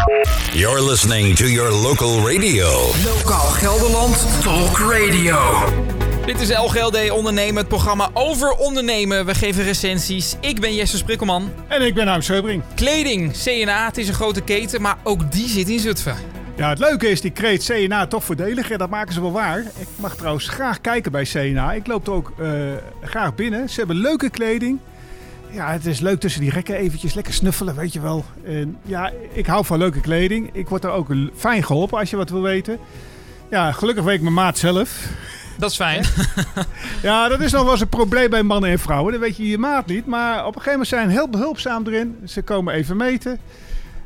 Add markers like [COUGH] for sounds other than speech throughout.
You're listening to your local radio. Lokaal Gelderland Talk Radio. Dit is LGLD Ondernemen, het programma over ondernemen. We geven recensies. Ik ben Jesse Sprikkelman. En ik ben Harm Seubring. Kleding, CNA, het is een grote keten, maar ook die zit in Zutphen. Ja, het leuke is, die kreet CNA toch voordelig. En dat maken ze wel waar. Ik mag trouwens graag kijken bij CNA. Ik loop er ook eh, graag binnen. Ze hebben leuke kleding. Ja, het is leuk tussen die rekken eventjes lekker snuffelen, weet je wel. En ja, ik hou van leuke kleding. Ik word er ook fijn geholpen als je wat wil weten. Ja, gelukkig weet ik mijn maat zelf. Dat is fijn. [LAUGHS] ja, dat is nog wel eens een probleem bij mannen en vrouwen. Dan weet je je maat niet. Maar op een gegeven moment zijn ze heel behulpzaam erin. Ze komen even meten.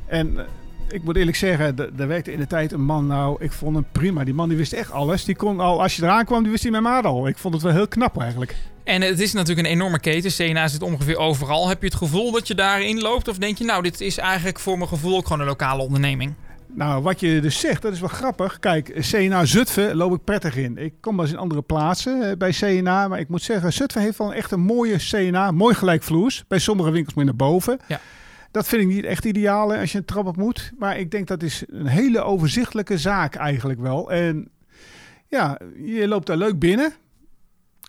En eh, ik moet eerlijk zeggen, er werkte in de tijd een man, nou, ik vond hem prima. Die man die wist echt alles. Die kon al, als je eraan kwam, die wist hij mijn maat al. Ik vond het wel heel knap eigenlijk. En het is natuurlijk een enorme keten. CNA zit ongeveer overal. Heb je het gevoel dat je daarin loopt? Of denk je, nou, dit is eigenlijk voor mijn gevoel ook gewoon een lokale onderneming? Nou, wat je dus zegt, dat is wel grappig. Kijk, CNA Zutphen loop ik prettig in. Ik kom wel eens in andere plaatsen eh, bij CNA. Maar ik moet zeggen, Zutphen heeft wel echt een mooie CNA. Mooi gelijkvloers. Bij sommige winkels meer naar boven. Ja. Dat vind ik niet echt ideaal als je een trap op moet. Maar ik denk dat is een hele overzichtelijke zaak eigenlijk wel. En ja, je loopt daar leuk binnen.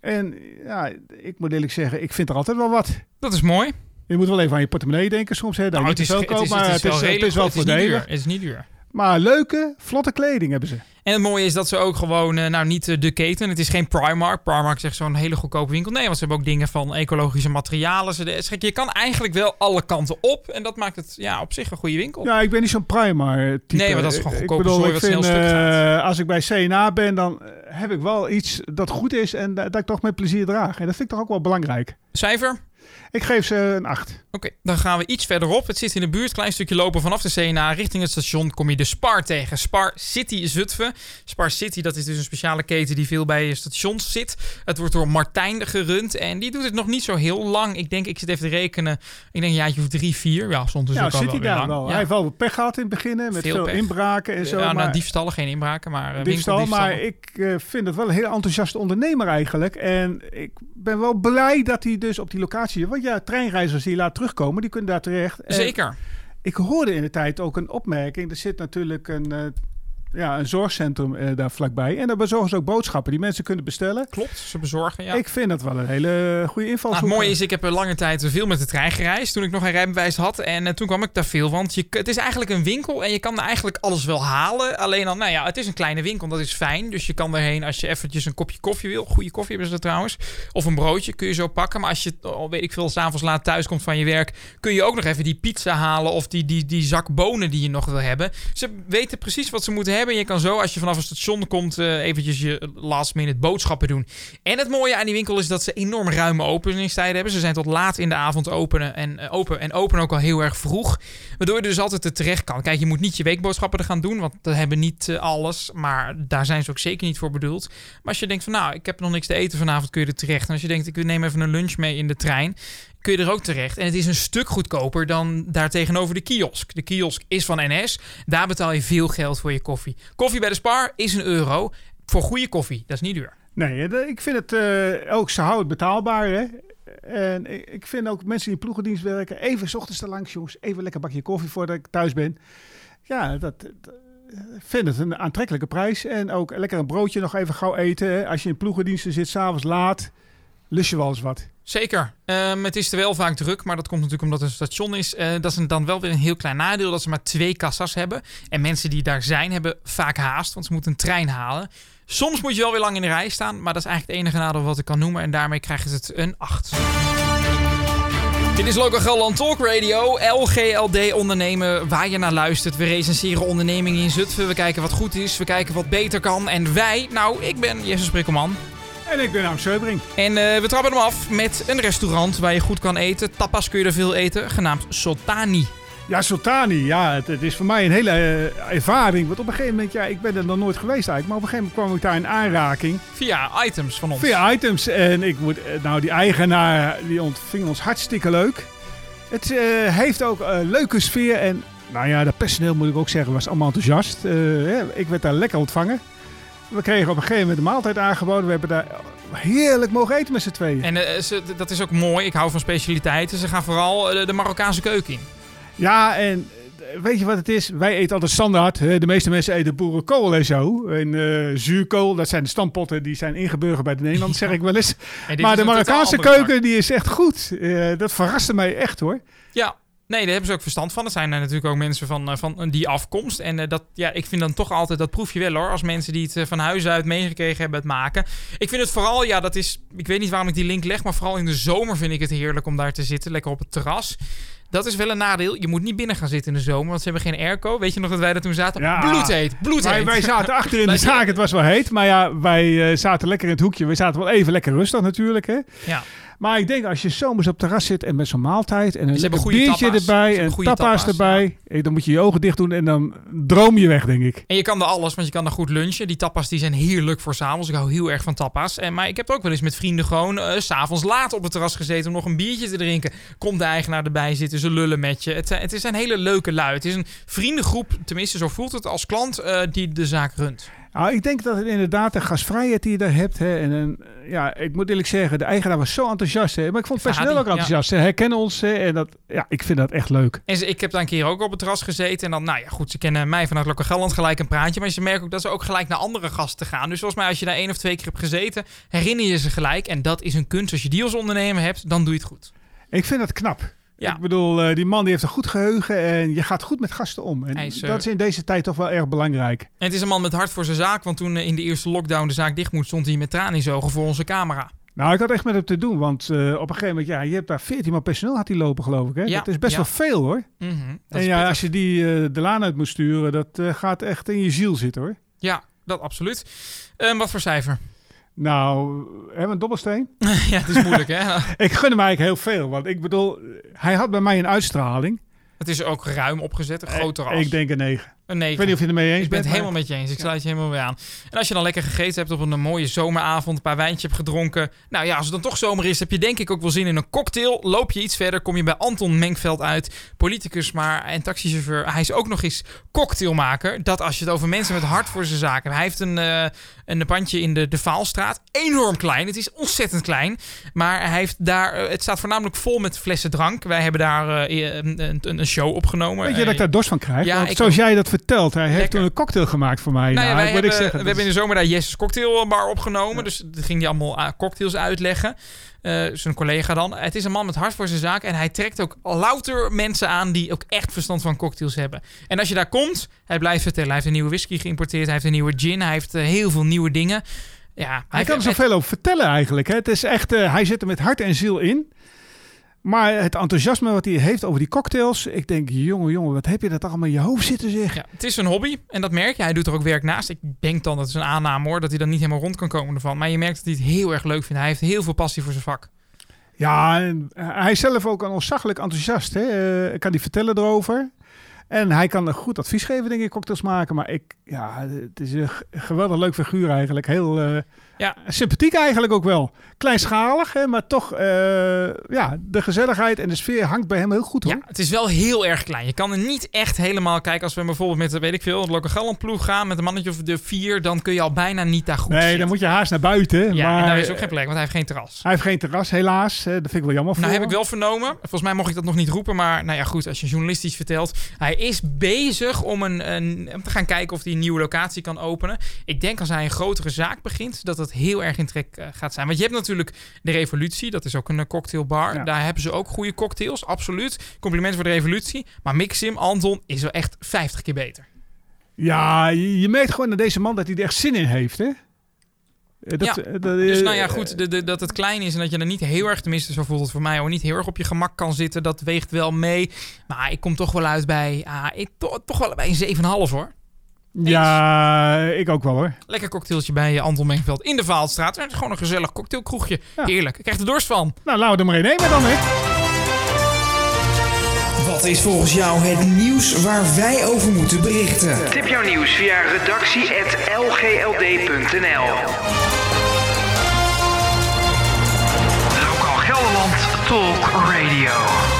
En ja, ik moet eerlijk zeggen, ik vind er altijd wel wat. Dat is mooi. Je moet wel even aan je portemonnee denken soms. Hè. Nou, het, is, het, is, maar het, is, wel het is wel voordelig. Het is niet duur. Maar leuke, vlotte kleding hebben ze. En het mooie is dat ze ook gewoon, eh, nou niet de keten, het is geen Primark. Primark zegt zo'n hele goedkope winkel. Nee, want ze hebben ook dingen van ecologische materialen. Ze, je kan eigenlijk wel alle kanten op. En dat maakt het ja, op zich een goede winkel. Ja, ik ben niet zo'n Primark type. Nee, maar dat is gewoon goedkope ik bedoel, ik vind, uh, Als ik bij CNA ben, dan heb ik wel iets dat goed is en dat ik toch met plezier draag. En dat vind ik toch ook wel belangrijk. Cijfer? Ik geef ze een 8. Oké, dan gaan we iets verderop. Het zit in de buurt, klein stukje lopen vanaf de CNA richting het station. Kom je de Spar tegen. Spar City Zutphen. Spar City, dat is dus een speciale keten die veel bij stations zit. Het wordt door Martijn gerund en die doet het nog niet zo heel lang. Ik denk, ik zit even te rekenen, ik denk een jaartje of drie, vier. Ja, stond dus ja, ook zit al hij daar wel. Hij heeft wel pech gehad in het begin, met veel, inbraken en zo. Ja, nou, diefstallen, geen inbraken, maar uh, diefstal, Maar ik uh, vind het wel een heel enthousiaste ondernemer eigenlijk. En ik ben wel blij dat hij dus op die locatie... Want ja, treinreizigers die laat terugkomen, die kunnen daar terecht. Zeker. ik hoorde in de tijd ook een opmerking. Er zit natuurlijk een uh, ja, een zorgcentrum uh, daar vlakbij. En daar bezorgen ze ook boodschappen die mensen kunnen bestellen. Klopt, ze bezorgen, ja. Ik vind dat wel een hele goede invalshoek. Nou, het mooie is, ik heb een lange tijd veel met de trein gereisd toen ik nog een rijbewijs had. En uh, toen kwam ik daar veel, want je, het is eigenlijk een winkel en je kan er eigenlijk alles wel halen. Alleen dan, nou ja, het is een kleine winkel, dat is fijn. Dus je kan erheen als je eventjes een kopje koffie wil. Goede koffie hebben ze trouwens. Of een broodje kun je zo pakken. Maar als je, oh, weet ik veel, s'avonds laat thuis komt van je werk, kun je ook nog even die pizza halen of die, die, die zak bonen die je nog wil hebben. Ze weten precies wat ze moeten hebben. Je kan zo, als je vanaf het station komt, uh, eventjes je last minute boodschappen doen. En het mooie aan die winkel is dat ze enorm ruime openingstijden hebben. Ze zijn tot laat in de avond openen en, uh, open en openen ook al heel erg vroeg. Waardoor je dus altijd er terecht kan. Kijk, je moet niet je weekboodschappen er gaan doen, want we hebben niet uh, alles. Maar daar zijn ze ook zeker niet voor bedoeld. Maar als je denkt van, nou, ik heb nog niks te eten vanavond, kun je er terecht. En als je denkt, ik neem even een lunch mee in de trein kun je er ook terecht. En het is een stuk goedkoper dan daar tegenover de kiosk. De kiosk is van NS. Daar betaal je veel geld voor je koffie. Koffie bij de Spar is een euro. Voor goede koffie. Dat is niet duur. Nee, ik vind het uh, ook, ze houden het betaalbaar. Hè? En ik vind ook mensen die ploegendienst werken, even s ochtends te langs, jongens. Even lekker bakje koffie voordat ik thuis ben. Ja, dat, dat vind het een aantrekkelijke prijs. En ook lekker een broodje nog even gauw eten. Als je in ploegendiensten zit, s'avonds laat, lust je wel eens wat. Zeker. Um, het is er wel vaak druk, maar dat komt natuurlijk omdat het een station is. Uh, dat is dan wel weer een heel klein nadeel dat ze maar twee kassas hebben. En mensen die daar zijn, hebben vaak haast, want ze moeten een trein halen. Soms moet je wel weer lang in de rij staan, maar dat is eigenlijk het enige nadeel wat ik kan noemen. En daarmee krijgt het een 8. Dit is Local Gelderland Talk Radio, LGLD ondernemen, waar je naar luistert. We recenseren ondernemingen in Zutphen, we kijken wat goed is, we kijken wat beter kan. En wij, nou, ik ben Jesse Sprikkelman. En ik ben Harm Seubring. En uh, we trappen hem af met een restaurant waar je goed kan eten. Tapas kun je er veel eten, genaamd Sultani. Ja, Sultani. Ja, het, het, is voor mij een hele uh, ervaring. Want op een gegeven moment, ja, ik ben er nog nooit geweest eigenlijk. Maar op een gegeven moment kwam ik daar in aanraking. Via items van ons. Via items. En ik moet, nou, die eigenaar, die ontving ons hartstikke leuk. Het uh, heeft ook een leuke sfeer. En nou ja, dat personeel moet ik ook zeggen, was allemaal enthousiast. ik werd daar lekker ontvangen. We kregen op een gegeven moment de maaltijd aangeboden. We hebben daar heerlijk mogen eten met z'n tweeën. En uh, ze, dat is ook mooi. Ik hou van specialiteiten. Ze gaan vooral uh, de Marokkaanse keuken in. Ja, en weet je wat het is? Wij eten altijd standaard. De meeste mensen eten boerenkool en zo. En eh, zuurkool, dat zijn de stampotten die zijn ingeburgerd bij de Nederlanders, zeg [LAUGHS] ik wel eens. Maar de Marokkaanse keuken, die is echt goed. Eh, dat verraste mij echt hoor. Ja, nee, daar hebben ze ook verstand van. Er zijn er natuurlijk ook mensen van, eh, van die afkomst. En eh, dat, ja, ik vind dan toch altijd, dat proef je wel hoor, als mensen die het eh, van huis uit meegekregen hebben het maken. Ik vind het vooral, ja, dat is, ik weet niet waarom ik die link leg, maar vooral in de zomer vind ik het heerlijk om daar te zitten, lekker op het terras. Dat is wel een nadeel. Je moet niet binnen gaan zitten in de zomer, want ze hebben geen airco. Weet je nog dat wij dat toen zaten? Ja. Bloedheet, bloedheet. Wij, wij zaten achter in de [LAUGHS] zaak, het was wel heet. Maar ja, wij zaten lekker in het hoekje. We zaten wel even lekker rustig natuurlijk. Hè. Ja. Maar ik denk als je zomers op het terras zit en met zo'n maaltijd en een lekker biertje tapas. Erbij en tapa's, tapas, erbij. eh, Dan moet je je ogen dicht doen en dan droom je weg, denk ik. En je kan er alles, want je kan er goed lunchen. Die tapas die zijn heerlijk voor s'avonds. Ik hou heel erg van tapas. En, maar ik heb ook wel eens met vrienden gewoon eh, s s'avonds laat op het terras gezeten om nog een biertje te drinken. Komt de eigenaar erbij zitten, ze lullen met je. Het, het is een hele leuke lui. Het is een vriendengroep, tenminste zo voelt het als klant, eh, die de zaak runt. Nou, ik denk dat het inderdaad de gastvrijheid die je daar hebt. Hè, en een, ja, ik moet eerlijk zeggen, de eigenaar was zo enthousiast. Hè, maar ik vond het personeel ook enthousiast. Ze herkennen ons hè, en dat, ja, ik vind dat echt leuk. En ze, ik heb daar een keer ook op het terras gezeten. En dan, nou ja, goed, ze kennen mij vanuit Lokke Gelland gelijk een praatje. Maar ze merken ook dat ze ook gelijk naar andere gasten gaan. Dus volgens mij, als je daar één of twee keer hebt gezeten, herinner je ze gelijk. En dat is een kunst. Als je die als ondernemer hebt, dan doe je het goed. Ik vind dat knap. Ja. Ik bedoel, eh, die man die heeft een goed geheugen en je gaat goed met gasten om. En Hij is, eh, dat is in deze tijd toch wel erg belangrijk. En het is een man met hart voor zijn zaak. Want toen eh, in de eerste lockdown de zaak dicht moest, stond hij met tranen in zijn ogen voor onze camera. Nou, ik had echt met hem te doen, want op een gegeven moment, ja, je hebt daar 14 man personeel had hij lopen, geloof ik. Hè? Ja, dat is best ja. wel veel hoor. Mhm, dat en ja, pittig. als je die de laan uit moet sturen, dat gaat echt in je ziel zitten hoor. Ja, dat absoluut. Ehm, wat voor cijfer? Nou, hebben we een dobbelsteen? [LAUGHS] ja, het is moeilijk hè. [LAUGHS] Ik gun hem eigenlijk heel veel, want ik bedoel, hij had bij mij een uitstraling. Het is ook ruim opgezet, een groot terras. Ik denk een 9. 9. Ik weet niet of je het ermee eens Ik ben het helemaal met je eens. Ik sluit je helemaal weer aan. En als je dan lekker gegeten hebt op een mooie zomeravond, een paar wijntjes hebt gedronken. Nou ja, als het dan toch zomer is, heb je denk ik ook wel zin in een cocktail. Loop je iets verder, kom je bij Anton Menkveld uit. Politicus, maar en taxichauffeur. Hij is ook nog eens cocktailmaker. Dat als je het over mensen met hart voor zijn zaken hebt. Hij heeft een, eh een pandje in de, de Vaalstraat. Enorm klein. Het is ontzettend klein. Maar hij heeft daar, eh, het staat voornamelijk vol met flessen drank. Wij hebben daar eh, een, een, een show opgenomen. Weet je dat ik daar dorst van krijg? Ja, Want zoals ook. jij dat vertelt, hij heeft toen een cocktail gemaakt voor mij. Nou ja, wij moet hebben, ik zeggen, we hebben in de zomer daar Jesse's cocktailbar opgenomen. Dus dan ging hij allemaal ah, cocktails uitleggen. Eh, zijn collega dan. Het is een man met hart voor zijn zaak. En hij trekt ook louter mensen aan die ook echt verstand van cocktails hebben. En als je daar komt, hij blijft vertellen. Hij heeft een nieuwe whisky geïmporteerd. Hij heeft een nieuwe gin. Hij heeft eh, heel veel nieuwe dingen. Ja, Hij kan er het- zoveel over vertellen eigenlijk. Hè. Het is echt, eh, hij zit er met hart en ziel in. Maar het enthousiasme wat hij heeft over die cocktails. Ik denk, jongen, jongen, wat heb je dat allemaal in je hoofd zitten zeg. Ja, het is een hobby en dat merk je. Hij doet er ook werk naast. Ik denk dan, dat is een aanname hoor, dat hij dan niet helemaal rond kan komen ervan. Maar je merkt dat hij het heel erg leuk vindt. Hij heeft heel veel passie voor zijn vak. Ja, en hij is zelf ook een ontzaglijk enthousiast. Hè. Eh, kan hij vertellen erover. En hij kan een goed advies geven, denk ik, cocktails maken. Maar ik, ja, het is een geweldig leuk figuur eigenlijk. Heel eh, Ja. sympathiek eigenlijk ook wel. Kleinschalig, hè, maar toch, eh, ja, de gezelligheid en de sfeer hangt bij hem heel goed hoor. Ja, het is wel heel erg klein. Je kan er niet echt helemaal kijken. Als we bijvoorbeeld met, weet ik veel, het Lokke Galland ploeg gaan met een mannetje of de vier, dan kun je al bijna niet daar goed nee, zitten. dan moet je haast naar buiten. Ja, maar en daar is ook geen plek, want hij heeft geen terras. Hij heeft geen terras, helaas. Eh, dat vind ik wel jammer voor Nou heb ik wel vernomen. Volgens mij mocht ik dat nog niet roepen. Maar nou ja, goed, als je journalistisch vertelt. Hij is bezig om, een, een, om te gaan kijken of hij een nieuwe locatie kan openen. Ik denk als hij een grotere zaak begint, dat het heel erg in trek eh, gaat zijn. Want je hebt natuurlijk de Revolutie. Dat is ook een eh, cocktailbar. Ja. Daar hebben ze ook goede cocktails, absoluut. Compliment voor de Revolutie. Maar Mixim, Anton, is wel echt 50 keer beter. Ja, je, je merkt gewoon aan deze man dat hij er echt zin in heeft, hè? Eh, Dat, Ja, eh, dat, Dus eh, nou ja, goed, de, de- dat het klein is en dat je er niet heel erg, tenminste zo voelt het voor mij, hoor, niet heel erg op je gemak kan zitten, dat weegt wel mee. Maar ik kom toch wel uit bij, ah, ik, to- toch wel bij een 7,5 hoor. Ja, ik ook wel hoor. Lekker cocktailtje bij Anton Mengveld in de Vaalstraat. Het is gewoon een gezellig cocktailkroegje. Ja. Heerlijk. Ik krijg er dorst van. Nou, laten we er maar een nemen dan, hè? Wat is volgens jou het nieuws waar wij over moeten berichten? Tip jouw nieuws via redactie.lgld.nl Lokaal Gelderland Talk Radio.